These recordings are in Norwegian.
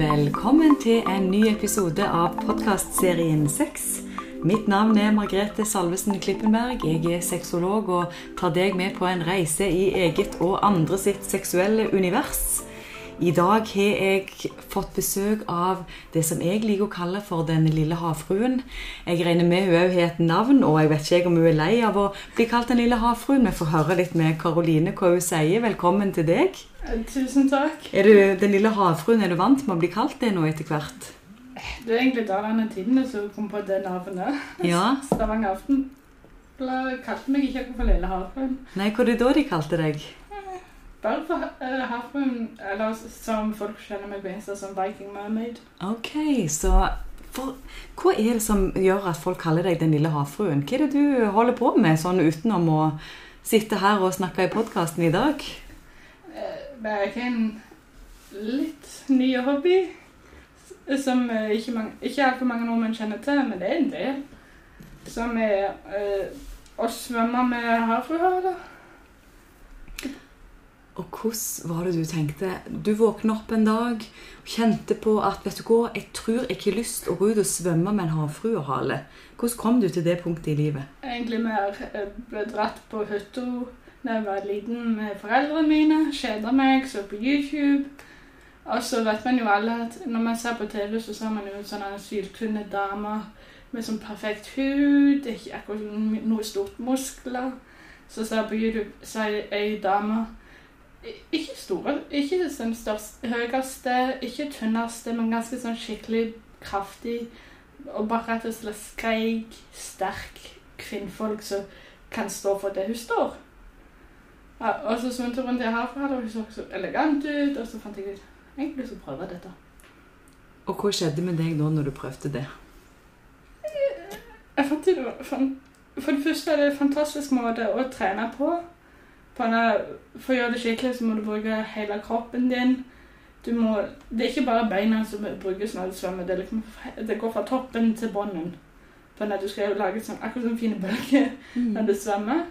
Velkommen til en ny episode av podkastserien Sex. Mitt navn er Margrethe Salvesen Klippenberg. Jeg er sexolog og tar deg med på en reise i eget og andre sitt seksuelle univers. I dag har jeg fått besøk av det som jeg liker å kalle for Den lille havfruen. Jeg regner med hun òg har et navn, og jeg vet ikke om hun er lei av å bli kalt Den lille havfruen. Vi får høre litt med Karoline hva hun sier. Velkommen til deg. Tusen takk. Er du Den lille havfruen, er du vant med å bli kalt det nå etter hvert? Det er egentlig Dalane Tidende som kom på det navnet. Ja. Stavanger Aften kalte meg ikke for Lille havfruen. Nei, hva er det da de kalte deg? Bare for uh, havfruen, eller som folk kjenner meg på Insta som Viking Mermaid. Ok, så for, Hva er det som gjør at folk kaller deg Den lille havfruen? Hva er det du holder på med sånn utenom å sitte her og snakke i podkasten i dag? Det er ikke en litt ny hobby som uh, ikke, mange, ikke altfor mange nordmenn kjenner til, men det er en del. Som er å svømme med havfruehale. Og hvordan var det du tenkte? Du våkna opp en dag og kjente på at vet du hva, jeg tror jeg ikke har lyst til å gå ut og svømme med en havfruehale. Hvordan kom du til det punktet i livet? Egentlig mer ble dratt på hytta da jeg var liten med foreldrene mine. Kjeda meg, så på YouTube. Og så vet man jo alle at når man ser på TV, så ser man jo sånne syltynne damer med sånn perfekt hud, ikke akkurat noe stort muskler. Så ser jeg på YouTube så er ei dame ikke store, ikke den største, høyeste, ikke tynneste, men ganske sånn skikkelig kraftig. Og bare rett og slett skreik, sterk kvinnfolk som kan stå for det hun står. Ja, og så svømte jeg rundt i herfra, og det så så elegant ut, og så fant jeg ut egentlig så prøve dette. Og hva skjedde med deg da når du prøvde det? Jeg fant det, For det første er det en fantastisk måte å trene på. For å gjøre det skikkelig så må du bruke hele kroppen din. Må, det er ikke bare beina som brukes når du svømmer. Det, liksom, det går fra toppen til bunnen. Du skal lage sånn, akkurat sånn fine bølger mm. når du svømmer.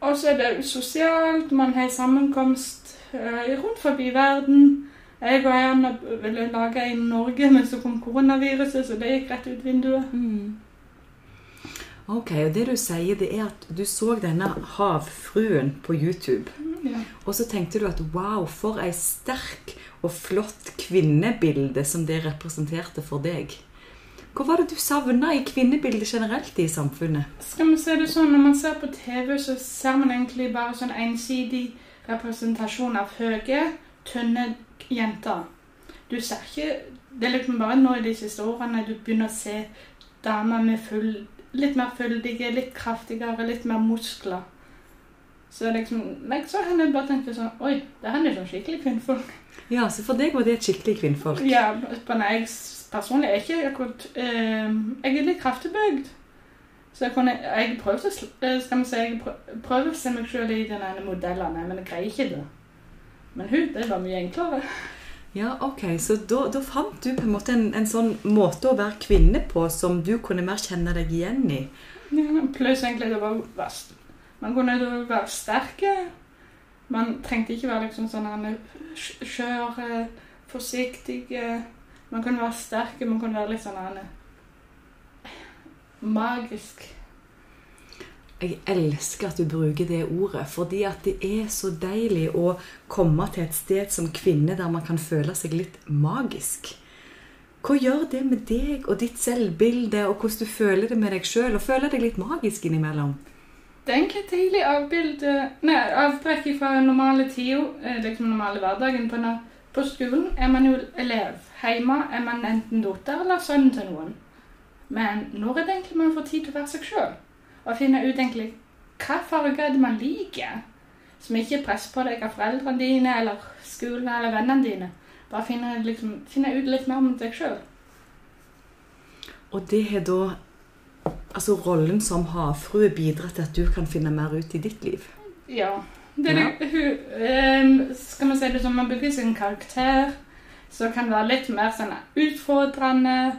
Og så er det sosialt. Man har sammenkomst uh, rundt forbi verden. Jeg og Erna ville lage i Norge, men så kom koronaviruset, så det gikk rett ut vinduet. Mm. Ok, og Det du sier, det er at du så denne havfruen på YouTube. Ja. Og så tenkte du at wow, for ei sterk og flott kvinnebilde som det representerte for deg. Hva var det du savna i kvinnebildet generelt i samfunnet? Skal vi se det sånn, Når man ser på TV, så ser man egentlig bare sånn ensidig representasjon av høye, tynne jenter. Du ser ikke Det er liksom bare nå i de siste årene du begynner å se damer med full litt mer fyldige, litt kraftigere, litt mer muskler. Så liksom, jeg så henne bare tenkte sånn Oi, det her er sånn skikkelig kvinnfolk. Ja, så for deg var det et skikkelig kvinnfolk? Ja, men jeg personlig er ikke akkurat eh, Jeg er litt kraftig bygd. Så jeg, kunne, jeg prøvde eh, skal vi si, jeg prøver å se meg selv i den ene modellen, men jeg greier ikke det. Men hun, det var mye enklere. Ja, ok. Så da, da, fant du på en måte en, en, sånn måte å være kvinne på som du kunne mer kjenne deg igjen i? Ja, pluss egentlig det var verst. Man kunne være sterke. Man trengte ikke være liksom sånn skjør, forsiktige. Man kan være sterke, man kan være litt sånn magisk. Jeg elsker at du bruker det ordet, fordi at det er så deilig å komme til et sted som kvinne der man kan føle seg litt magisk. Hva gjør det med deg og ditt selvbilde, og hvordan du føler det med deg sjøl? Og føler deg litt magisk innimellom? Det er egentlig et deilig avbrekk fra normale tida, liksom liksom normale hverdagen. På, på skolen er man jo elev. Hjemme er man enten datter eller sønn til noen. Men når er det egentlig man får tid til å være seg sjøl? og finne ut egentlig hva farger er det man liker, som ikke presser på deg av foreldrene dine eller skolen eller vennene dine. Bare finne, liksom, finne ut litt mer om deg sjøl. Og det har da Altså rollen som havfrue bidratt til at du kan finne mer ut i ditt liv? Ja. Det, ja. Hun, um, skal man si det som man bygger sin karakter, så kan være litt mer sånn utfordrende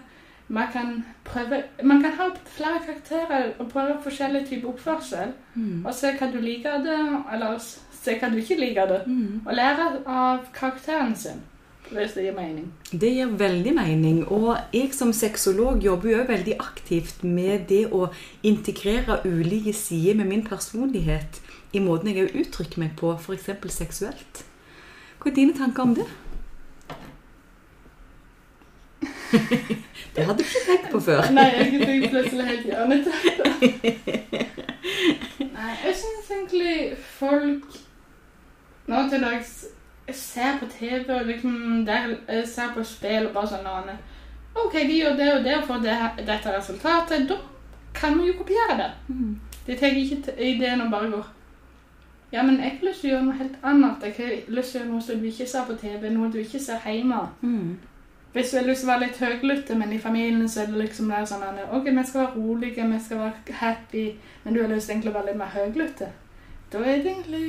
man kan, prøve, man kan ha flere karakterer og prøve forskjellige typer oppførsel. Mm. Og se hva du liker det, eller se hva du ikke liker det. Mm. Og lære av karakteren sin. hvis det gir mening. Det gir veldig mening. Og jeg som sexolog jobber jo veldig aktivt med det å integrere ulike sider med min personlighet i måten jeg uttrykker meg på, f.eks. seksuelt. Hva er dine tanker om det? det hadde du ikke tenkt på før. Nei, jeg fikk plutselig helt hjernetette. Nei, jeg syns egentlig folk nå til dags ser på TV og liksom der, jeg ser på spill og bare sånn Anne, OK, de gjør det og det og får det, dette resultatet. Da kan vi jo kopiere det. Mm. De tar ikke ideen og bare går Ja, men jeg har lyst til å gjøre noe helt annet. Jeg har lyst til å gjøre noe som du ikke ser på TV, noe du ikke ser hjemme. Mm. Hvis du har lyst til å være litt høylytt, men i familien så er det liksom der sånn at, OK, vi skal være rolige, vi skal være happy, men du har lyst til egentlig å være litt mer høylytt. Da er det egentlig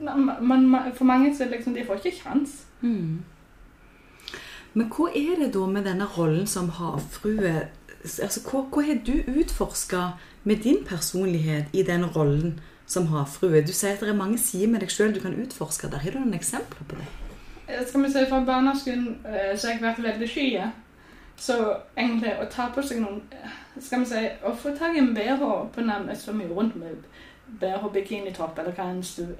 man, man, For mange så er det liksom De får ikke kjans. Mm. Men hva er det da med denne rollen som havfrue altså, hva, hva har du utforska med din personlighet i den rollen som havfrue? Du sier at det er mange sider med deg sjøl du kan utforske. Der har du noen eksempler på det? Eh, Skal vi si Fra barneskolen eh, så har jeg vært veldig sky. Så egentlig å ta på seg noen eh, Skal vi si Å få tak i en BH på nærmest så mye rundt med BH bikinitopp eller hva enn du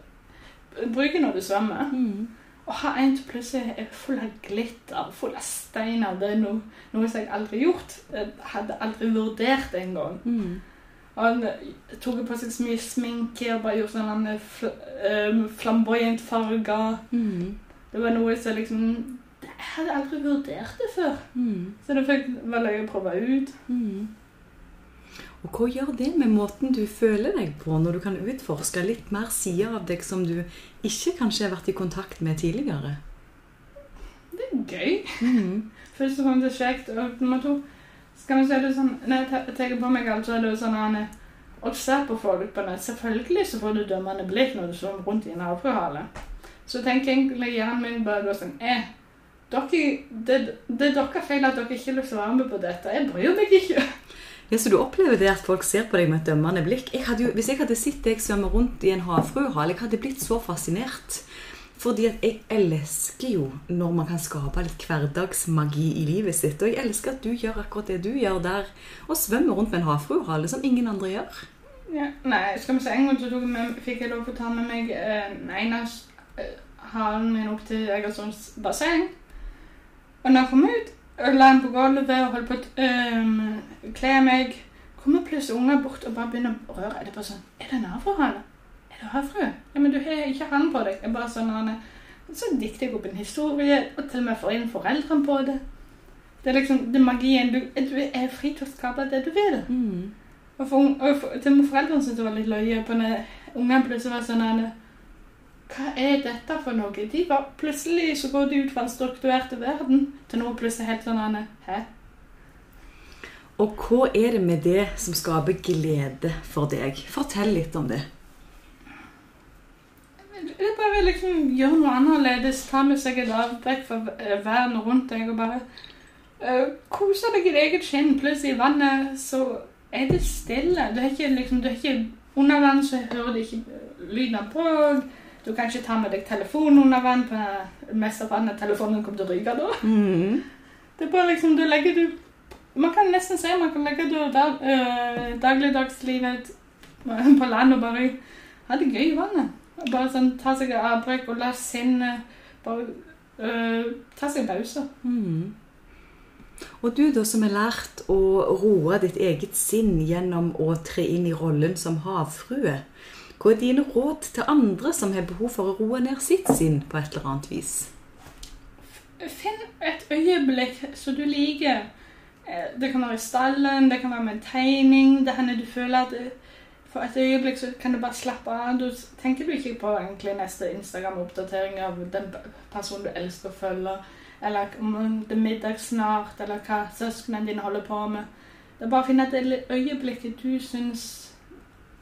bruker når du svømmer. Mm. Å ha en som plutselig er full av glitter, full av steiner, det er noe, noe som jeg aldri har gjort. Jeg hadde aldri vurdert det engang. Mm. Han eh, tok på seg så mye sminke og bare gjorde sånn fl um, flamboyant farger. Mm. Det var noe som liksom Jeg hadde aldri vurdert det før. Mm. Så det fikk løye å prøve ut. Mm. Og hva gjør det med måten du føler deg på, når du kan utforske litt mer sider av deg som du ikke kanskje har vært i kontakt med tidligere? Det er gøy. Mm. Først og fremst det kjekt. Og nummer to skal vi se det sånn, Når jeg tar på meg, alt, så er det jo sånn Anne, å se på folk på nett Selvfølgelig så får du dømmende blikk når du svømmer rundt i en havfruehale. Så tenker egentlig hjernen min bare går sånn eh, det, er deres feil at dere ikke har lyst til å være med på dette. Jeg bryr meg ikke. Ja, Så du opplever det at folk ser på deg med et dømmende blikk? Jeg jo, hvis jeg hadde sett deg svømme rundt i en havfruehale, jeg hadde blitt så fascinert. Fordi at jeg elsker jo når man kan skape litt hverdagsmagi i livet sitt. Og jeg elsker at du gjør akkurat det du gjør der, og svømmer rundt med en havfruehale som ingen andre gjør. Ja, nei, skal vi se, en gang så med, fikk jeg lov til å ta med meg eh, ene eh, halen min opp til Egersunds basseng. Og når jeg kom ut, la den på gulvet og holdt på å um, kle meg, kommer plutselig unger bort og bare begynner å røre. Er det bare sånn Er det en havfruehale? Er fru. Ja, men du har ikke han på deg. Jeg bare sånn, Arne. Så dikter jeg opp en historie, og til og med får inn foreldrene på det. Det er liksom det er magien. Du, du er fri til å skape det du vil. Mm. Og, for, og for, til og med foreldrene syntes det var litt løye på når ungene plutselig var sånn Hva er dette for noe? De var, plutselig så går de ut fra en strukturert verden til noe plutselig helt sånn Hæ? Og hva er det med det som skaper glede for deg? Fortell litt om det. Det er bare liksom gjøre noe annerledes. Ta med seg et avbrekk fra eh, verden rundt deg og bare uh, kose deg i ditt eget skinn. Plutselig i vannet så er det stille. Du er ikke liksom, du er ikke under vann, så hører du ikke eh, lyden av båt. Du kan ikke ta med deg telefonen under vann. på mest av vannet telefonen kommer til å ryke da. Mm. Det er bare liksom, du legger du Man kan nesten si man kan legge du dag, øh, dagligdagslivet på land og bare ha det gøy i vannet. Bare sånn ta seg et avbrekk og la sinnet bare øh, ta seg en pause. Mm. Og du da som har lært å roe ditt eget sinn gjennom å tre inn i rollen som havfrue. Hva er dine råd til andre som har behov for å roe ned sitt sinn på et eller annet vis? Finn et øyeblikk som du liker. Eh, Det kan være i stallen, det kan være med en tegning. Det hender du føler at for et øyeblikk så kan du bare slappe av. Du tenker du ikke på egentlig neste Instagram-oppdatering av den personen du elsker å følge, eller om det er middag snart, eller hva søsknene dine holder på med. Det er bare å finne et øyeblikk du syns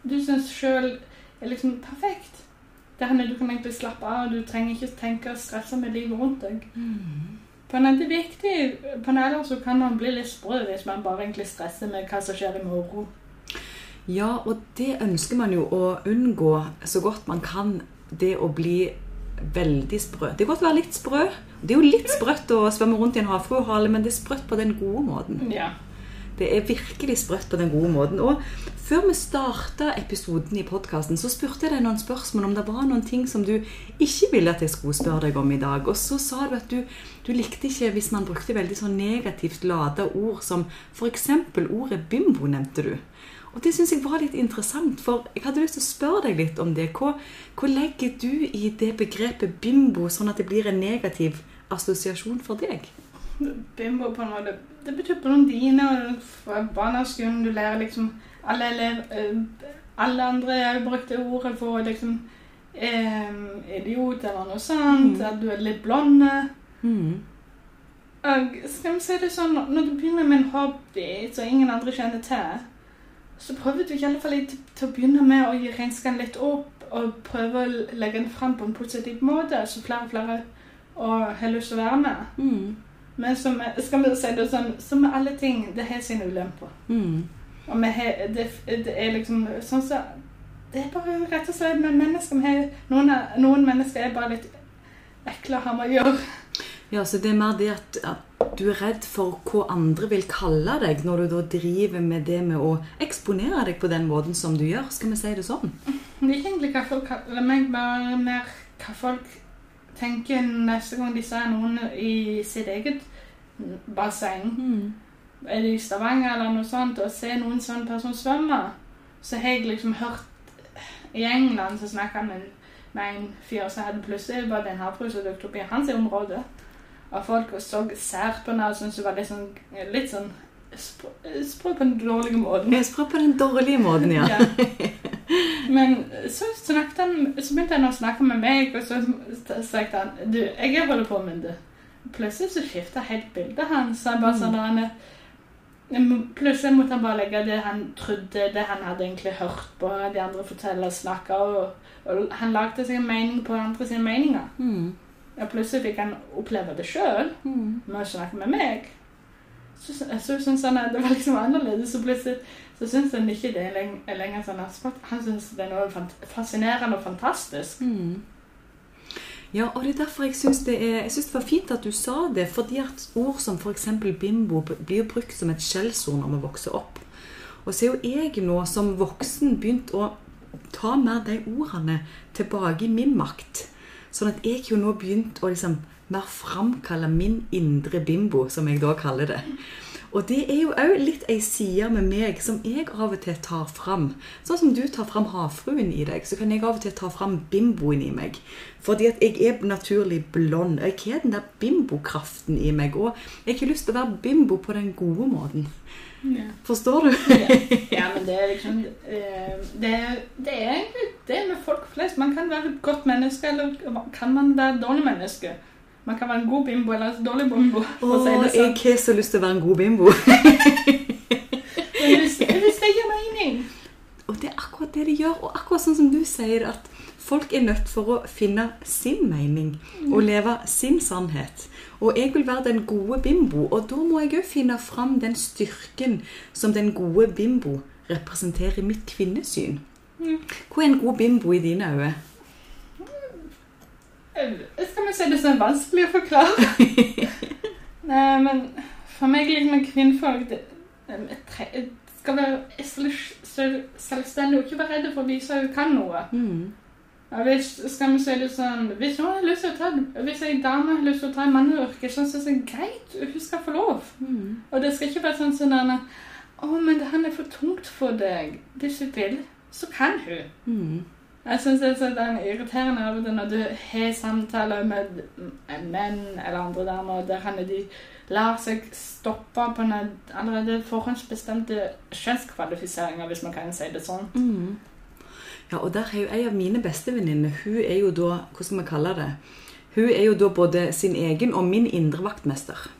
du syns sjøl er liksom perfekt. Det hender du kan egentlig slappe av, du trenger ikke tenke og stresse med livet rundt deg. På en annen viktig, på en alder så kan man bli litt sprø hvis man bare egentlig stresser med hva som skjer i morgen. Ja, og det ønsker man jo å unngå så godt man kan. Det å bli veldig sprø. Det er godt å være litt sprø, Det er jo litt sprøtt å svømme rundt i en havfruehale, men det er sprøtt på den gode måten. Ja. Det er virkelig sprøtt på den gode måten. Og før vi starta episoden i podkasten, så spurte jeg deg noen spørsmål om det var noen ting som du ikke ville at jeg skulle spørre deg om i dag. Og så sa du at du, du likte ikke hvis man brukte veldig sånn negativt lada ord som f.eks. ordet bimbo, nevnte du. Og det syns jeg var litt interessant, for jeg hadde lyst til å spørre deg litt om det. Hva, hva legger du i det begrepet bimbo, sånn at det blir en negativ assosiasjon for deg? Bimbo på en måte Det betyr blondine, og fra barneskolen du lærer liksom Alle elever eh, Alle andre har brukt det ordet for liksom eh, idiot eller noe sånt. Mm. At du er litt blonde. Mm. Og skal vi si det sånn, når du begynner med en hobby som ingen andre kjenner til, så prøver du i alle fall til, til å begynne med å gi den litt opp og prøve å legge den fram på en positiv måte, så flere og flere og har lyst til å være med. Mm. Men som, skal vi si det sånn, som med alle ting, det har sine ulemper. Mm. Og vi har, det, det er liksom sånn så, Det er bare rett og slett med mennesker vi har, noen, noen mennesker er bare litt ekle å ha med å gjøre. Ja, så det er mer det at, at du er redd for hva andre vil kalle deg når du da driver med det med å eksponere deg på den måten som du gjør. Skal vi si det sånn? Det er ikke egentlig hva folk kaller meg, bare mer hva folk tenker neste gang de ser noen i sitt eget basseng. Mm. Er det i Stavanger eller noe sånt, og ser noen sånn person svømme, så har jeg liksom hørt I England så snakka han med, en fyr som hadde plutselig bare Den en havfrue som dukket opp i hans område. Og folk så sær på henne og syntes hun var litt sånn, litt sånn sprø sprø på den dårlige måten. Jeg spør på den dårlige måten, ja. Men så, han, så begynte han å snakke med meg, og så sa han Du, jeg holder på med det. Plutselig så skifta helt bildet hans. Han bare sånn der, han, Plutselig måtte han bare legge det han trodde, det han hadde egentlig hørt på de andre fortelle og snakke, og, og han lagde seg en mening på andre sine meninger. Mm. Og plutselig fikk han oppleve det sjøl Mm. å snakke med meg. Så, så syns han at det var liksom annerledes, Så plutselig så syns han ikke det er er lenger sånn at Han syns det er noe fascinerende og fantastisk. Mm. Ja, og det er derfor jeg syns det, det var fint at du sa det. Fordi at ord som f.eks. bimbo blir brukt som et skjellsord når vi vokser opp. Og så er jo jeg nå som voksen begynt å ta mer de ordene tilbake i min makt. Sånn at jeg jo nå begynt å liksom mer framkalle min indre bimbo, som jeg da kaller det. Og det er jo òg litt ei side med meg som jeg av og til tar fram. Sånn som du tar fram havfruen i deg, så kan jeg av og til ta fram bimboen i meg. Fordi at jeg er naturlig blond. Jeg har den der bimbokraften i meg. Og jeg har ikke lyst til å være bimbo på den gode måten. Ja. Forstår du? ja, men det er liksom eh, det, er- det er egentlig det med folk flest. Man kan være et godt menneske, eller kan man være et dårlig menneske. Man kan være en god bimbo eller en dårlig bimbo. Åh, si sånn. jeg har så lyst til å være en god bimbo. Hvis, hvis det gir mening Og det er akkurat det de gjør. Og akkurat sånn som du sier, at folk er nødt for å finne sin mening og leve sin sannhet. Og jeg vil være den gode bimbo, og da må jeg òg finne fram den styrken som den gode bimbo representerer i mitt kvinnesyn. Mm. Hva er en god bimbo i dine øyne? Eh, Skal vi si det sånn vanskelig å forklare? Nei, men for meg liksom kvinnfolk det, det, tre- skal være selv- selv- selvstendig og ikke være redd for å vise at hun kan noe. Mm. Hvis, skal vi si det sånn, hvis, hun har lyst til å ta, hvis en dame har lyst til å ta en manneyrke, så er jeg greit, hun skal få lov. Mm. Og det skal ikke være sånn sånn denne, å, men det han er for tungt for deg. Hvis hun vil, så kan hun. Mm. Jeg synes det er sånn irriterende av og når du har samtaler med menn eller andre damer der han de lar seg stoppe på en allerede forhåndsbestemte kjønnskvalifiseringer, hvis man kan si det sånn. Mm. Ja, og der er jo ei av mine bestevenninner. Hun er jo da Hva skal vi kalle det? Hun er jo da både sin egen og min indre vaktmester.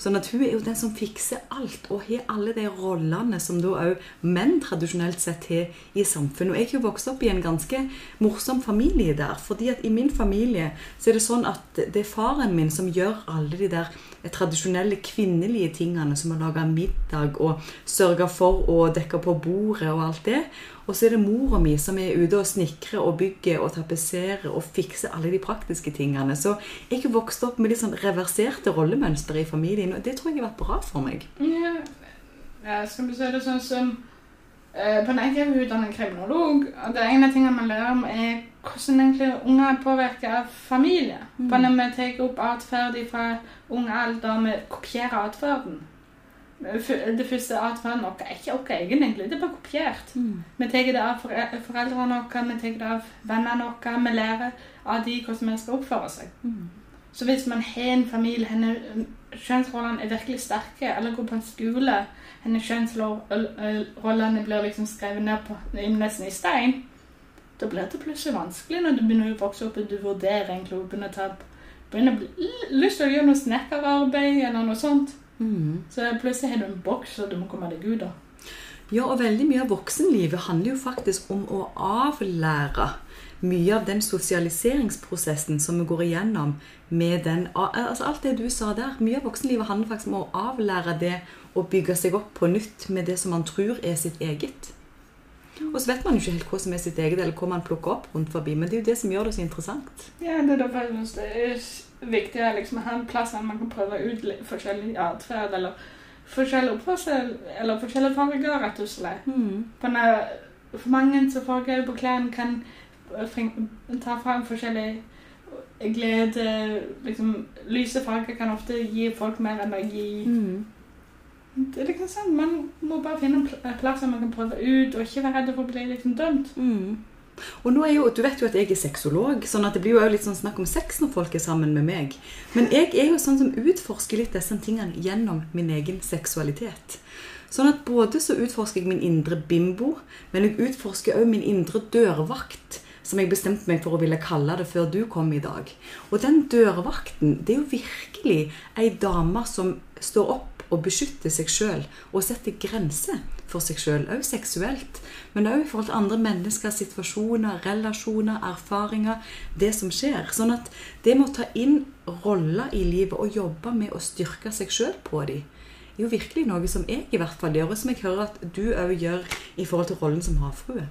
Sånn at hun er jo den som fikser alt, og har alle de rollene som da òg menn tradisjonelt sett har i samfunnet. Og jeg har jo vokst opp i en ganske morsom familie der. fordi at i min familie så er det sånn at det er faren min som gjør alle de der tradisjonelle kvinnelige tingene, som å lage middag og sørge for å dekke på bordet og alt det. Og så er det mora mi som er ute og snekrer og bygger og tapetserer og fikser alle de praktiske tingene. Så jeg har vokst opp med litt sånn reverserte rollemønster i familien, og det tror jeg har vært bra for meg. Ja, ja skal vi si det sånn som eh, På den ene er utdannet kriminolog, og det ene tingene man lærer om, er hvordan egentlig unger er påvirket av familie. Mm. Når vi tar opp atferd fra ung alder, vi kopierer atferden. Det første atferden vår er ikke vår egen, egentlig. Det er bare kopiert. Vi tar det av foreldrene våre, vi tar det av vennene våre. Vi lærer av de hvordan vi skal oppføre seg. Så hvis man har en familie henne kjønnsrollene er virkelig sterke, eller går på en skole henne kjønnsrollene blir liksom skrevet ned på nesten i stein, da blir det plutselig vanskelig når du begynner å vokse opp og du vurderer egentlig å begynne å ta begynner å bli lyst til å gjøre noe snekkerarbeid eller noe sånt. Mm. Så plutselig har du en boks og du må komme deg ut av. Ja, og veldig mye av voksenlivet handler jo faktisk om å avlære mye av den sosialiseringsprosessen som vi går igjennom med den Altså alt det du sa der. Mye av voksenlivet handler faktisk om å avlære det å bygge seg opp på nytt med det som man tror er sitt eget. Og så vet man jo ikke helt hva som er sitt eget, eller hva man plukker opp rundt forbi. Men det er jo det som gjør det så interessant. Ja, det er derfor jeg synes det er viktig å liksom ha en plass der man kan prøve ut forskjellig atferd, eller forskjellig oppførsel, eller forskjellige farger, rett og slett. Mm. For, når, for mange så farger på klærne kan ta fram forskjellig glede. Liksom, lyse farger kan ofte gi folk mer energi. Mm. Det er liksom sånn, Man må bare finne en plass der man kan prøve ut, og ikke være redd for å bli liksom dømt. Mm. Og nå er jo, Du vet jo at jeg er sexolog, sånn at det blir jo litt sånn snakk om sex når folk er sammen med meg. Men jeg er jo sånn som utforsker litt disse tingene gjennom min egen seksualitet. Sånn at både så utforsker jeg min indre bimbo, men jeg utforsker også min indre dørvakt. Som jeg bestemte meg for å ville kalle det før du kom i dag. Og den dørvakten, det er jo virkelig ei dame som står opp og beskytte seg sjøl og sette grenser for seg sjøl, òg seksuelt. Men òg i forhold til andre mennesker, situasjoner, relasjoner, erfaringer. Det som skjer. Sånn at det med å ta inn roller i livet og jobbe med å styrke seg sjøl på dem, er jo virkelig noe som jeg i hvert fall gjør, og som jeg hører at du òg gjør i forhold til rollen som havfrue.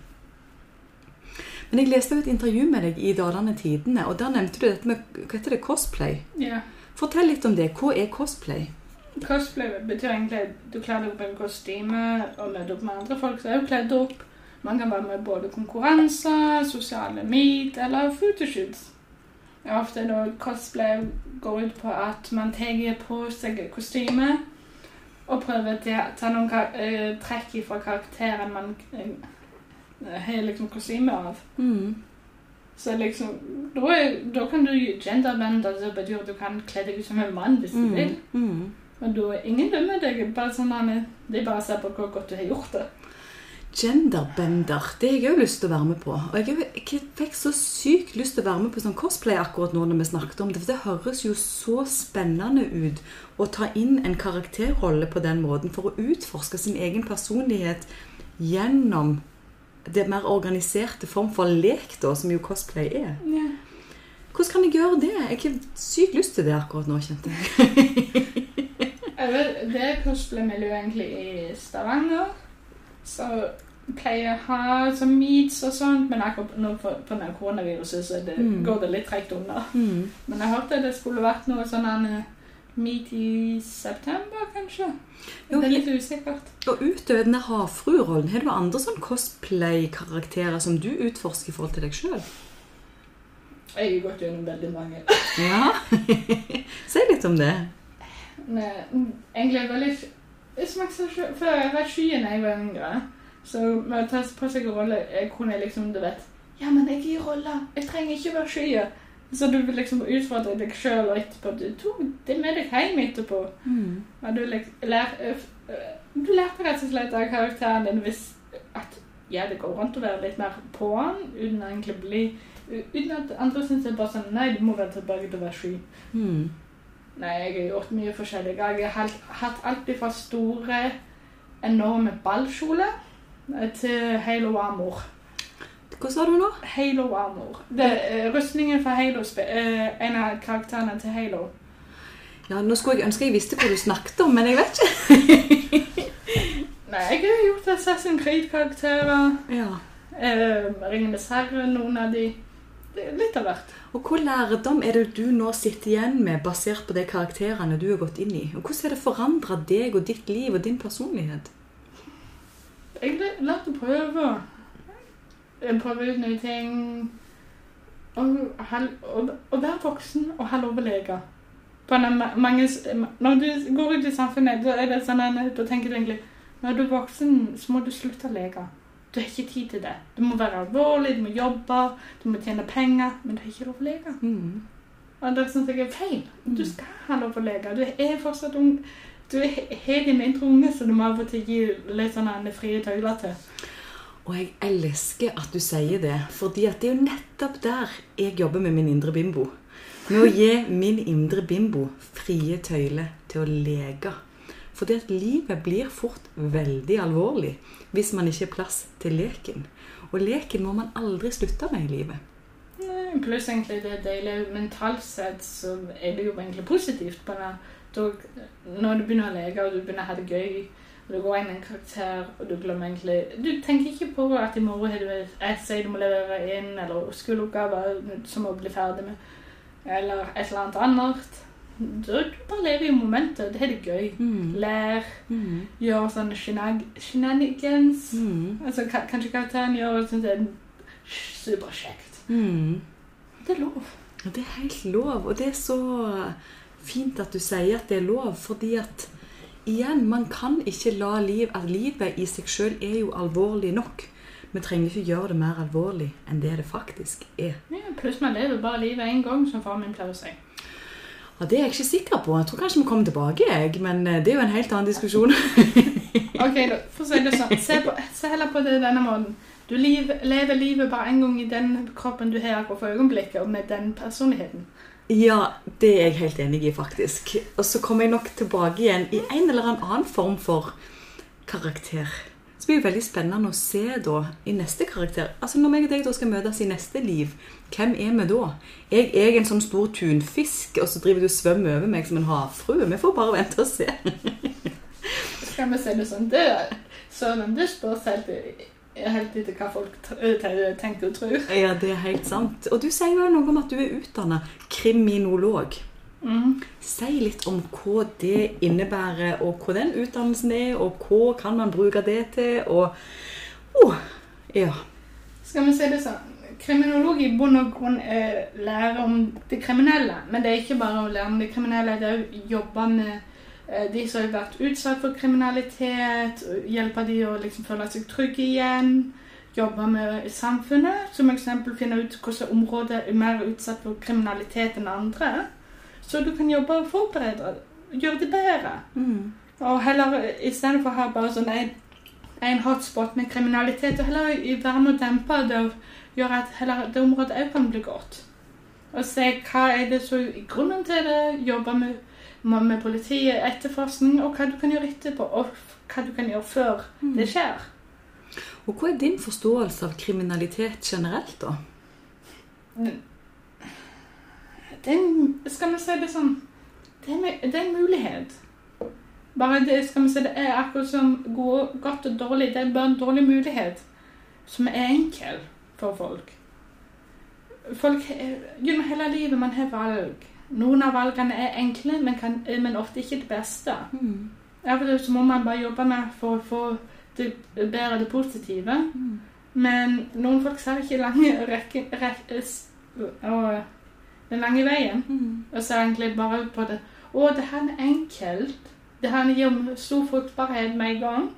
Men jeg leste jo et intervju med deg i Dalane Tidene, og der nevnte du dette med hva heter det, cosplay. Yeah. Fortell litt om det. Hva er cosplay? Cosplay betyr egentlig at du kler deg opp i en kostyme og møter opp med andre folk som er kledd opp. Man kan være med både konkurranser, sosiale meet eller photoshoots. Ofte når cosplay går ut på at man tar på seg kostyme og prøver å ta noen eh, trekk fra karakteren man eh, har liksom kostyme av. Mm. Så liksom, da, da kan du genderbende, det betyr at du kan kle deg ut som en mann hvis du vil. Mm. Men da er ingen dømmer deg. Bare sånn De bare ser på hvor godt du har gjort det. Genderbender, det har jeg òg lyst til å være med på. Og jeg fikk så sykt lyst til å være med på sånn cosplay akkurat nå når vi snakket om det. For det høres jo så spennende ut å ta inn en karakterrolle på den måten for å utforske sin egen personlighet gjennom det mer organiserte form for lek, da, som jo cosplay er. Ja. Hvordan kan jeg gjøre det? Jeg har sykt lyst til det akkurat nå, kjente jeg. Det er cosplay-miljø egentlig i Stavanger. Så pleier å ha sånn meets og sånt, men akkurat nå på, på den koronaviruset så det, Mm. går det litt tregt unna. Mm. Men jeg hørte det skulle vært noe sånn eh, meet i september, kanskje. Jo, det er litt usikkert. Og utover denne havfruerollen, har du andre sånn cosplay-karakterer som du utforsker i forhold til deg sjøl? Jeg har gått gjennom veldig mange. Ja. si litt om det. Nei, egentlig veldig som jeg sa Før jeg var skyen da jeg var yngre, så med å ta på seg en rolle Jeg kunne liksom, du vet Ja, men jeg er i rolle. Jeg trenger ikke være skyen Så du vil liksom utfordre deg sjøl, og etterpå Du tok det med deg hjem etterpå. Mm. Du, lær, du lærte rett og slett av karakteren din hvis at ja, det går rundt å være litt mer på han, uten egentlig å bli Uten at andre syns det er bare sånn Nei, du må være tilbake til å være sky. Mm. Nei, jeg har gjort mye forskjellig. Jeg har hatt- alt fra store, enorme ballkjoler til Halo Armor. Hva sa du nå? Halo Armor. Det er rustningen for Halo, eh, en av karakterene til Halo. Ja, Nå skulle jeg ønske jeg visste hva du snakket om, men jeg vet ikke. Nei, jeg har gjort Assassin's Creed-karakterer. Ja. Eh, Ringenes herre, noen av de. Det er litt av hvert. Og Hvor lærdom er det du nå sitter igjen med, basert på de karakterene du har gått inn i? Og Hvordan har det forandra deg og ditt liv og din personlighet? Jeg har lært å prøve. Prøve ut nye ting. Og, og, og være voksen og ha lov å leke. Mange, når du går ut i samfunnet, da sånn da tenker du egentlig Når du er voksen, så må du slutte å leke. Du har ikke tid til det. Du må være alvorlig, du må jobbe, du må tjene penger, men du har ikke lov å leke. Mm. Og det syns jeg er feil. Du skal ha lov å leke. Du er fortsatt ung. Du har dine indre unge, så du må av og til gi litt sånne frie tøyler til. Og jeg elsker at du sier det, fordi at det er jo nettopp der jeg jobber med min indre bimbo. Med å gi min indre bimbo frie tøyler til å leke. Fordi at livet blir fort veldig alvorlig hvis man ikke har plass til leken. Og leken må man aldri slutte med i livet. Pluss egentlig det deilig mentalt sett, så er det jo egentlig positivt. Da, når du begynner å leke og du begynner å ha det gøy, og du går inn i en karakter, og du glemmer egentlig Du tenker ikke på at i morgen har du et essay du må levere inn, eller skoleoppgaver som må bli ferdig med, eller et eller annet annet. Du bare lever i momentet. Det er det gøy. Mm. Lær, Mm. gjør sånne shenag- shenanigans. Mm. Altså, kanskje karakteren gjør sånn det er superkjekt. Mm. Det er lov. Det er helt lov, og det er så fint at du sier at det er lov, fordi at igjen, man kan ikke la liv At livet i seg sjøl er jo alvorlig nok. Vi trenger ikke gjøre det mer alvorlig enn det det faktisk er. Ja, pluss man lever bare livet én gang, som far min pleier å si. Ja, Det er jeg ikke sikker på. Jeg tror kanskje vi kommer tilbake, jeg, men eh, det er jo en helt annen diskusjon. Ok, da, for å si det sånn. Se, på, se heller på det denne måten. Du lever livet bare en gang i den kroppen du har akkurat for øyeblikket, og med den personligheten. Ja, det er jeg helt enig i, faktisk. Og så kommer jeg nok tilbake igjen i en eller annen form for karakter. Blir veldig spennende å se da i neste karakter. Altså Når meg og deg da skal møtes i neste liv, hvem er vi da? Jeg er en sånn stor tunfisk, og så driver du og svømmer over meg som en havfrue. Vi får bare vente og se. Skal vi se det sånn? Det, søren, det spørs helt, helt etter hva folk tenker og tror. Ja, det er helt sant. Og du sier jo noe om at du er utdanna kriminolog. Si litt om hva det innebærer, og hva den utdannelsen er, og hva kan man bruke det til, og oh, Ja. Skal vi si det sånn? Kriminologi i bunn og grunn er lære om det kriminelle. Men det er ikke bare å lære om det kriminelle, det er å jobbe med eh, de som har vært utsatt for kriminalitet, hjelpe de å liksom føle seg trygge igjen. Jobbe med samfunnet, som eksempel finne ut hvilke områder er mer utsatt for kriminalitet enn andre. Så du kan jobbe og forberede, gjøre det bedre. Mm. Og heller i stedet for å ha bare sånn en, en hotspot med kriminalitet, og heller i- være med å dempe det og gjøre at heller det området òg kan bli godt. Og se hva er det som er grunnen til det, jobbe med, med, politiet, etterforskning, og hva du kan gjøre etterpå, og hva du kan gjøre før det skjer. Og hva er din forståelse av kriminalitet generelt, da? Det er, skal vi si det sånn Det er, det er en mulighet. Bare det skal vi si det er akkurat som gode, godt og dårlig. Det er bare en dårlig mulighet som er enkel for folk. Folk Gjennom hele livet man har valg. Noen av valgene er enkle, men, kan, men ofte ikke det beste. Mm. Av så må man bare jobbe med for å få det, bedre det positive. Mm. Men noen folk ser ikke lange rekker, rekke, og den lange veien. Mm. Og så egentlig bare på det. Å, det her er enkelt. Det her gir stor fruktbarhet med en gang.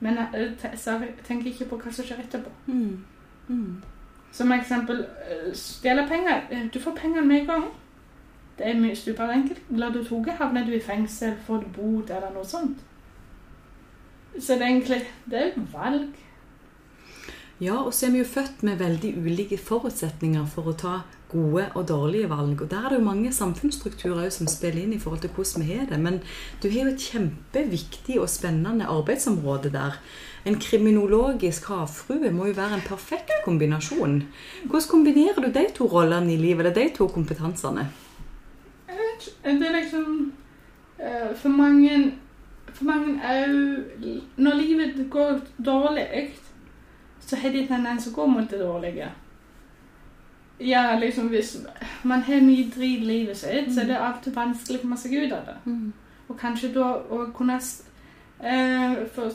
Men jeg te- ser- tenker ikke på hva som skjer etterpå. Mm. Mm. Som eksempel eh, stjele penger. Eh, Du får pengene med en gang. Det er mye superenkelt. Blir du tatt, havner du i fengsel, får du bot eller noe sånt. Så det er egentlig det er et valg. Ja, og så er vi jo født med veldig ulike forutsetninger for å ta gode og dårlige valg. Og der er det jo mange samfunnsstrukturer som spiller inn i forhold til hvordan vi har det. Men du har jo et kjempeviktig og spennende arbeidsområde der. En kriminologisk havfrue må jo være en perfekt kombinasjon. Hvordan kombinerer du de to rollene i livet, eller de to kompetansene? Det er liksom eh, For mange For mange jo Når livet går dårlig, så har de tendens å gå mot det dårlige. Ja, liksom hvis man har mye drit i livet sitt, så er det av og til vanskelig å komme seg ut av det. Mm. Og kanskje da å kunne eh, for,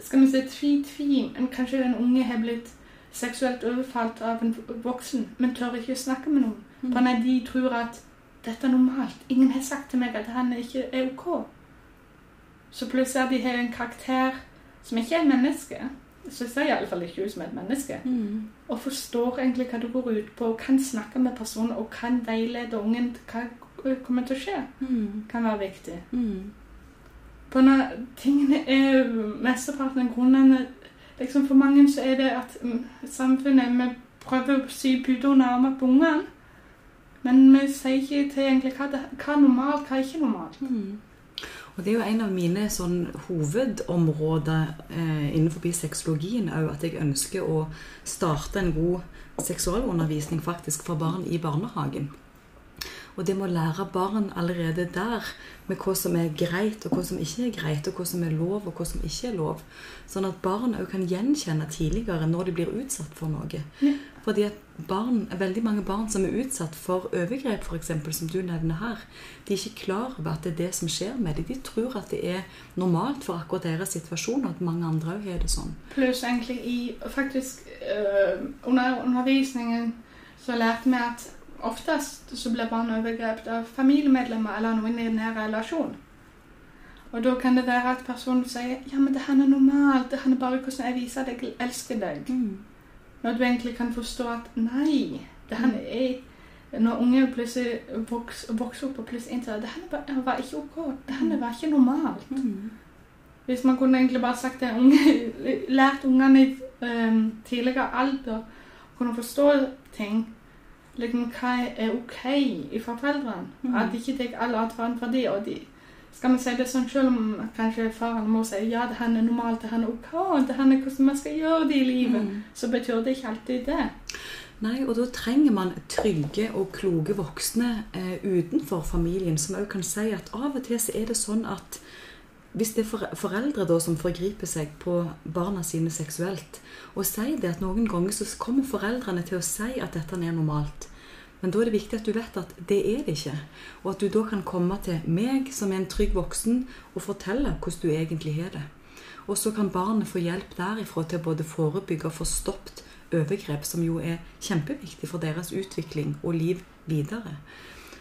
Skal vi si tvi-tvi, kanskje en unge har blitt seksuelt overfalt av en voksen, men tør ikke å snakke med noen. Mm. For når de tror at dette er normalt. Ingen har sagt til meg at han ikke er ok. Så plutselig har de en karakter som ikke er menneske. Så ser i iallfall fall ikke ut som et menneske. Mm. Og forstår egentlig hva det går ut på, og kan snakke med personen og kan veilede ungen hva kommer til å skje. Mm. Kan være viktig. Mm. På når tingene er mesteparten av grunnene liksom For mange så er det at mm, samfunnet vi prøver å sy puter under armene på ungene. Men vi sier ikke til egentlig hva, det, hva er normalt, hva er ikke normalt. Mm. Og det er jo en av mine sånn hovedområder eh, innenfor sexologien òg, at jeg ønsker å starte en god seksualundervisning faktisk for barn i barnehagen. Og det må lære barn allerede der med hva som er greit, og hva som ikke er greit, og hva som er lov, og hva som ikke er lov. Sånn at barn òg kan gjenkjenne tidligere når de blir utsatt for noe. Ja. Fordi at barn, veldig mange barn som er utsatt for overgrep, f.eks., som du nevner her, de er ikke klar over at det er det som skjer med dem. De tror at det er normalt for akkurat deres situasjon, og at mange andre òg har det sånn. Pluss egentlig i faktisk øh, under undervisningen så lærte vi at oftest så blir barn overgrepet av familiemedlemmer eller noen i nær relasjon. Og da kan det være at personen sier ja, men det her er normalt, det her er bare hvordan jeg viser at jeg elsker deg. Når du egentlig kan forstå at nei, det her er Når unge plutselig vokser, vokser opp og plutselig innser at det her var- var ikke ok, det her var ikke normalt. Mm. Hvis man kunne egentlig bare sagt det unge, lært ungene i um, tidligere alder kunne forstå ting. Liksom, hva er ok for foreldrene? Mm. At ikke tar all atferd fra de, og de skal vi si det sånn selv om kanskje far eller mor sier ja, det her er normalt, det her er ok, det her er hvordan man skal gjøre det i livet, Mm. så betyr det ikke alltid det. Nei, og da trenger man trygge og kloke voksne eh, utenfor familien, som òg kan si at av og til så er det sånn at hvis det er for, foreldre da som forgriper seg på barna sine seksuelt, og sier det at noen ganger så kommer foreldrene til å si at dette er normalt. Men da er det viktig at du vet at det er det ikke. Og at du da kan komme til meg som er en trygg voksen og fortelle hvordan du egentlig har det. Og så kan barnet få hjelp derifra til både forebygge og få stoppet overgrep, som jo er kjempeviktig for deres utvikling og liv videre.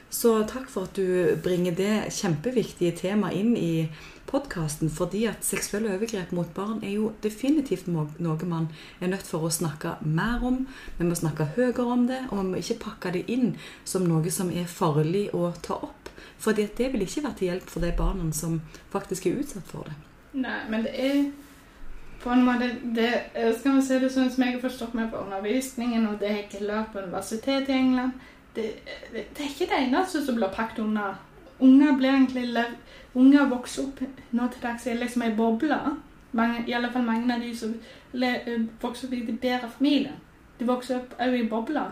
Så takk for at du bringer det kjempeviktige temaet inn i podkasten, fordi at seksuelle overgrep mot barn er jo definitivt noe man er nødt for å snakke mer om. Vi må snakke høyere om det, og vi må ikke pakke det inn som noe som er farlig å ta opp. Fordi at det vil ikke være til hjelp for de barna som faktisk er utsatt for det. Nei, men det er på en måte det, eh, Skal vi si det sånn som jeg har forstått meg på undervisningen, og det jeg ikke lært på universitetet i England det, det, det er ikke det eneste som blir pakket unna. Unger blir egentlig Unger vokser opp nå til dags i liksom ei boble. Mange, I alle fall mange av de som eh, vokser opp i de bedre familier. De vokser opp òg i bobler.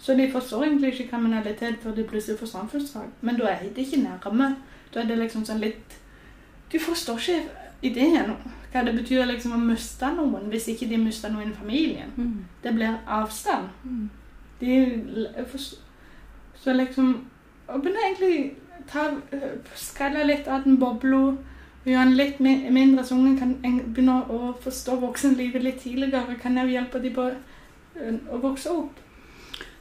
Så de forstår egentlig ikke kriminalitet før de plutselig får samfunnsfag. Men da er det ikke nærme. Da er det liksom sånn litt Du forstår ikke ideen om hva det betyr liksom å miste noen hvis ikke de mister noen i familien. Det blir avstand. De l- forst- Så liksom Å begynne egentlig ta Skrelle litt av den bobla og gjøre den litt mindre, så ungen kan begynne å forstå voksenlivet litt tidligere, kan jo hjelpe dem på øh, å vokse opp.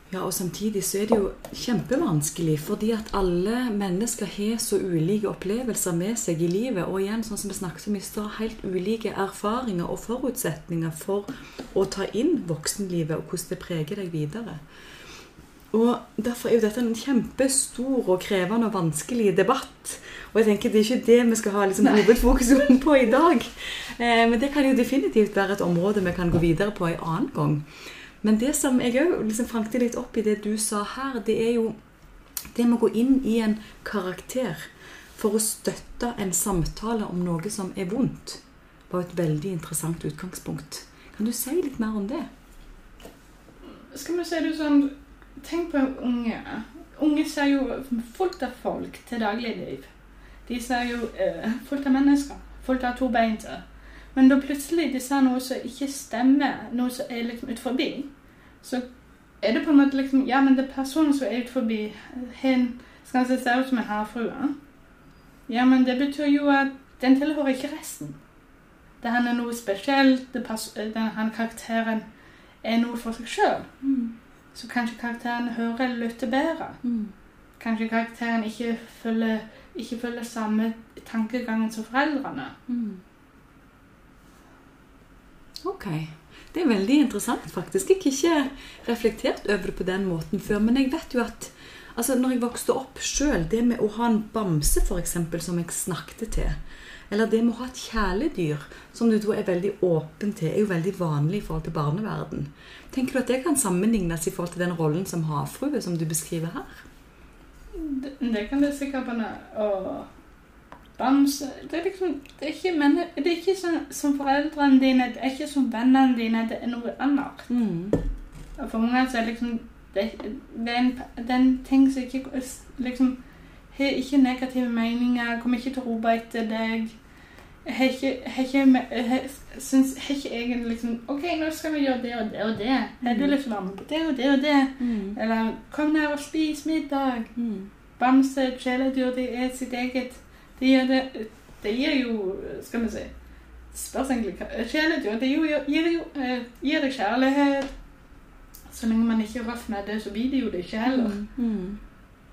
Ja, og samtidig så er det jo kjempevanskelig, fordi at alle mennesker har så ulike opplevelser med seg i livet. Og igjen, sånn som vi snakket om i stad, helt ulike erfaringer og forutsetninger for å ta inn voksenlivet, og hvordan det preger deg videre. Og Derfor er jo dette en kjempestor og krevende og vanskelig debatt. Og jeg tenker det er ikke det vi skal ha liksom, Nei. hovedfokus på i dag. Eh, men det kan jo definitivt være et område vi kan gå videre på en annen gang. Men det som jeg òg liksom fangte litt opp i det du sa her, det er jo det med å gå inn i en karakter for å støtte en samtale om noe som er vondt, var et veldig interessant utgangspunkt. Kan du si litt mer om det? Skal vi si det sånn Tenk på unge. Unge ser jo fullt av folk til dagligliv. De ser jo uh, fullt av mennesker. Fullt av tobeinte. Men da plutselig de ser noe som ikke stemmer, noe som er liksom ut forbi, så er det på en måte liksom Ja, men det er personen som er ut forbi, hen skal se ut som en havfrue. Ja, men det betyr jo at den tilhører ikke resten. Det han er noe spesielt, den, han karakteren er noe for seg sjøl. Mm. Så kanskje karakteren hører eller lytter bedre. Mm. Kanskje karakteren ikke følger, ikke følger samme tankegangen som foreldrene. Mm. Ok. Det er veldig interessant, faktisk. Jeg har ikke reflektert over det på den måten før. Men jeg vet jo at altså når jeg vokste opp sjøl, det med å ha en bamse eksempel, som jeg snakket til, eller det med å ha et kjæledyr som du tror er veldig åpen til, er jo veldig vanlig i forhold til barneverden. Tenker du at det kan sammenlignes i forhold til den rollen som havfrue som du beskriver her? Det, det kan det sikkert være. Og bamse Det er liksom Det er ikke, men, det er ikke som, som foreldrene dine, det er ikke som vennene dine, det er noe annet. Mm. For mange så er det liksom det, det, er en, det er en ting som ikke liksom har ikke negative meninger, kommer ikke til å rope etter deg. Har ikke, har ikke, har, syns, har ikke egentlig liksom OK, nå skal vi gjøre det og det og det. Har du lyst til å være med på det og det og det? Mm. Eller kom ned og spis middag. Mm. Bamse, kjæledyr, det er sitt eget. Det gir, det, det gir jo Skal vi si Spørs egentlig hva Kjæledyr det gir, jo- gir, eh, gir deg kjærlighet. Så lenge man ikke er røff med det, så blir det jo det ikke heller. Mm.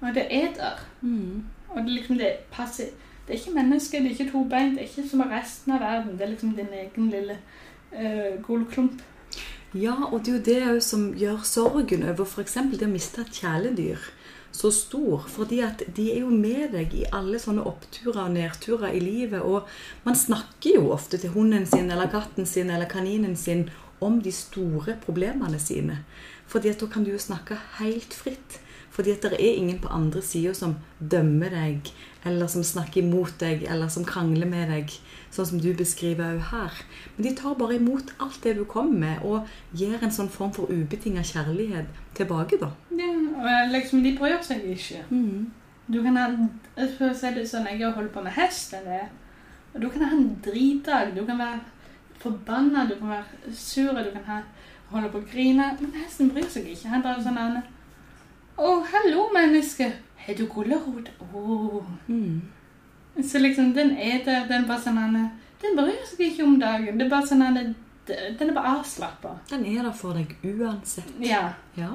Og det eter. Mm. Og det, er liksom, det, passer, det er ikke mennesker, det er ikke to bein, det er ikke som resten av verden. Det er liksom din egen lille uh, gulklump. Ja, og det er jo det også som gjør sorgen over f.eks. det å miste et kjæledyr så stor. Fordi at de er jo med deg i alle sånne oppturer og nedturer i livet. Og man snakker jo ofte til hunden sin eller katten sin eller kaninen sin om de store problemene sine. Fordi at da kan du jo snakke helt fritt. Fordi at det er ingen på andre sida som dømmer deg, eller som snakker imot deg, eller som krangler med deg, sånn som du beskriver òg her. Men de tar bare imot alt det du kommer med, og gir en sånn form for ubetinga kjærlighet tilbake, da. Ja, liksom, de bryr seg ikke. Du kan ha si det sånn, jeg har holdt på med hest en. Og du kan ha en dritdag. Du kan være forbanna, du kan være sur, du kan ha, holde på å grine. Men hesten bryr seg ikke. Han bare sånn Anne. Å, hallo, menneske. Har du gulrot? Å. Mm. Så liksom, den er der. Den bare sånn. Den bryr seg ikke om dagen. Det er bare sånn. Den er bare avslappa. Den er der for deg uansett. Ja. Ja.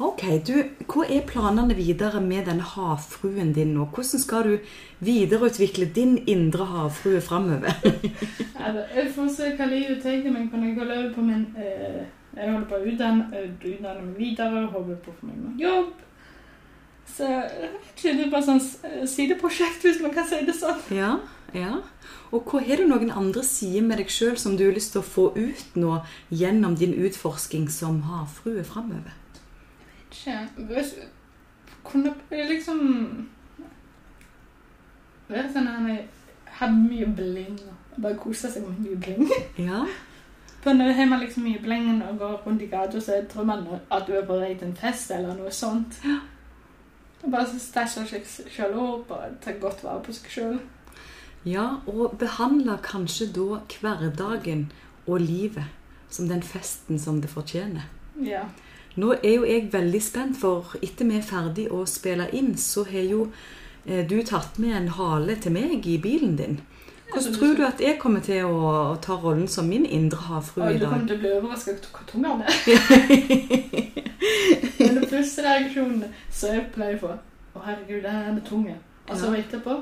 Ok, du, Hva er planene videre med denne havfruen din nå? Hvordan skal du videreutvikle din indre havfrue framover? Altså, jeg hva livet tar meg på når jeg går over på min eh, Jeg holder på å utdanne, utdanne meg videre, håper på å få meg noe jobb. Så ikke, det er bare sånn eh, sideprosjekt, hvis man kan si det sånn. ja, ja. Og hva har du noen andre sider med deg sjøl som du har lyst til å få ut nå gjennom din utforsking som havfrue framover? Ikke vet Kunne jeg liksom Være sånn at jeg hadde mye bling bare kosa seg med mye bling. Ja. For når har man liksom bling og går rundt i gata, så tror man at du er på vei til en fest eller noe sånt. Og bare så stæsjer seg sjøl opp og tar godt vare på seg sjøl. ja, og behandle kanskje da hverdagen og livet som den festen som det fortjener. Ja. Nå er jo jeg veldig spent, for etter vi er ferdig å spille inn, så har jo eh, du tatt med en hale til meg i bilen din. Hvordan tror du at jeg kommer til å, å ta rollen som min indre havfrue i dag? du kommer til å bli overraska over hvor tung han er. Men den første reaksjonen så jeg pleier for Å, herregud, den er tung. Og så Ja. etterpå,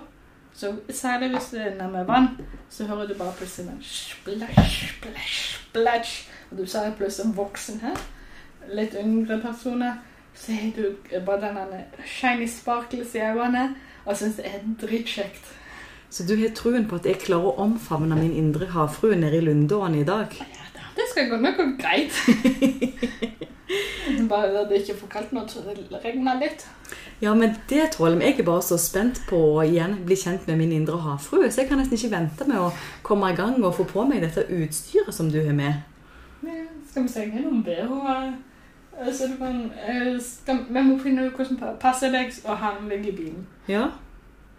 så særlig hvis det er nærmere vann, så hører du bare plutselig en splæsj, splæsj, splæsj. Og du ser plutselig en voksen her, litt yngre personer, så har du bare denne shiny sparkles i øynene, og syns det er dritkjekt. Så du har troen på at jeg klarer å omfavne min indre havfrue nede i Lundåen i dag? Ja, det skal gå nok gå greit. Bare at det ikke er for kaldt nå, så det regner litt. Ja, men det tåler jeg. Jeg er bare så spent på å igjen bli kjent med min indre havfrue, så jeg kan nesten ikke vente med å komme i gang og få på meg dette utstyret som du har med. Ja, Skal vi senge noen BH-er? Så du kan, eh, skal, vi må finne ut hvordan pa- passer deg og han ligger i bilen. Ja,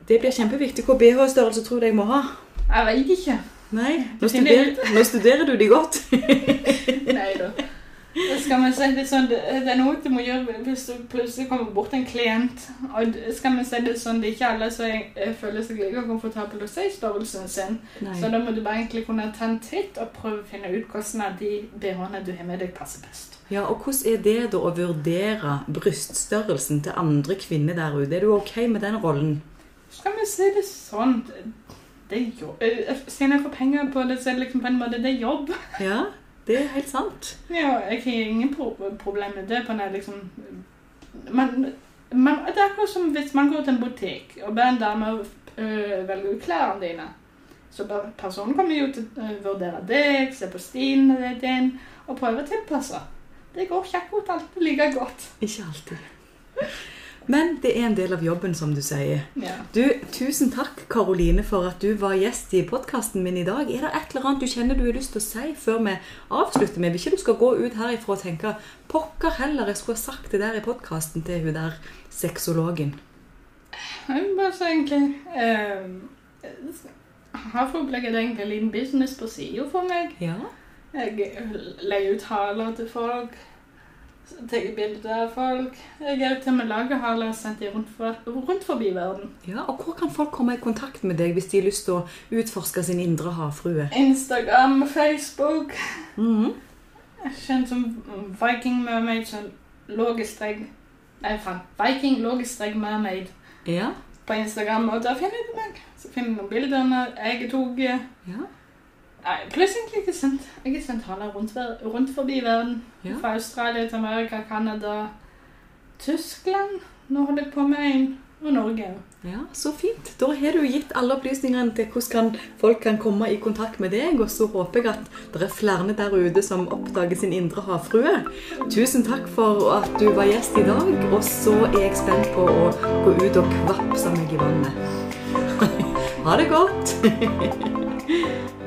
det blir kjempeviktig. Hva BH-størrelse tror du jeg må ha? Jeg vet ikke. Nei, nå studerer, nå studerer du de godt. Nei da. Det skal man si det sånn, det er noe du må gjøre hvis du plutselig kommer bort en klient. Og skal man si det sånn, det er ikke alle som eh, føler seg like komfortable å si størrelsen sin. Så da må du bare egentlig kunne ta en titt og prøve å finne ut hvordan av de BH-ene du har med deg, passer best. Ja, og hvordan er det da å vurdere bryststørrelsen til andre kvinner der ute? Er du ok med den rollen? Skal vi si det sånn det- er jobb. eh, Siden jeg får penger på det, så er det liksom på en måte det er jobb. Ja, det er helt sant. Ja, jeg har ingen pro problem med det. på når liksom man, man, Det er akkurat som hvis man går til en butikk og ber en dame øh, velge ut klærne dine. Så personen kommer jo til å vurdere deg, se på stilen din og prøve å tilpasse. Det går ikke akkurat alltid like godt. Ikke alltid. Men det er en del av jobben, som du sier. Ja. Du, Tusen takk, Karoline, for at du var gjest i podkasten min i dag. Er det et eller annet du kjenner du har lyst til å si før vi avslutter med? Vil ikke du skal gå ut herifra og tenke pokker heller, jeg skulle ha sagt det der i podkasten til hun der sexologen. Bare så egentlig eh, Havreopplegget det egentlig en liten business på sida for meg. Ja. Jeg leier ut haler til folk. Tar bilder av folk. Jeg er til og med lagerhaler og sendt dem rundt, for, rundt forbi verden. ja. Og hvor kan folk komme i kontakt med deg hvis de har lyst til å utforske sin indre havfrue? Instagram, Facebook. Mhm. Kjent som Viking Mermaid. Sånn logistrek Nei, faen. Viking logistrek mermaid Ja. på Instagram. Og der finner du meg. Så finner du bildene jeg tok. ja. Nei, pluss egentlig ikke sendt. Jeg sendt haler rundt, rundt forbi verden. Ja. Fra Australia til Amerika, Canada, Tyskland. Nå holder jeg på med en. Og Norge. Ja, Så fint. Da har du gitt alle opplysningene til hvordan kan, folk kan komme i kontakt med deg. Og så håper jeg at det er flere der ute som oppdager sin indre havfrue. Tusen takk for at du var gjest i dag. Og så er jeg spent på å gå ut og kvapse meg i vannet. Ha det godt.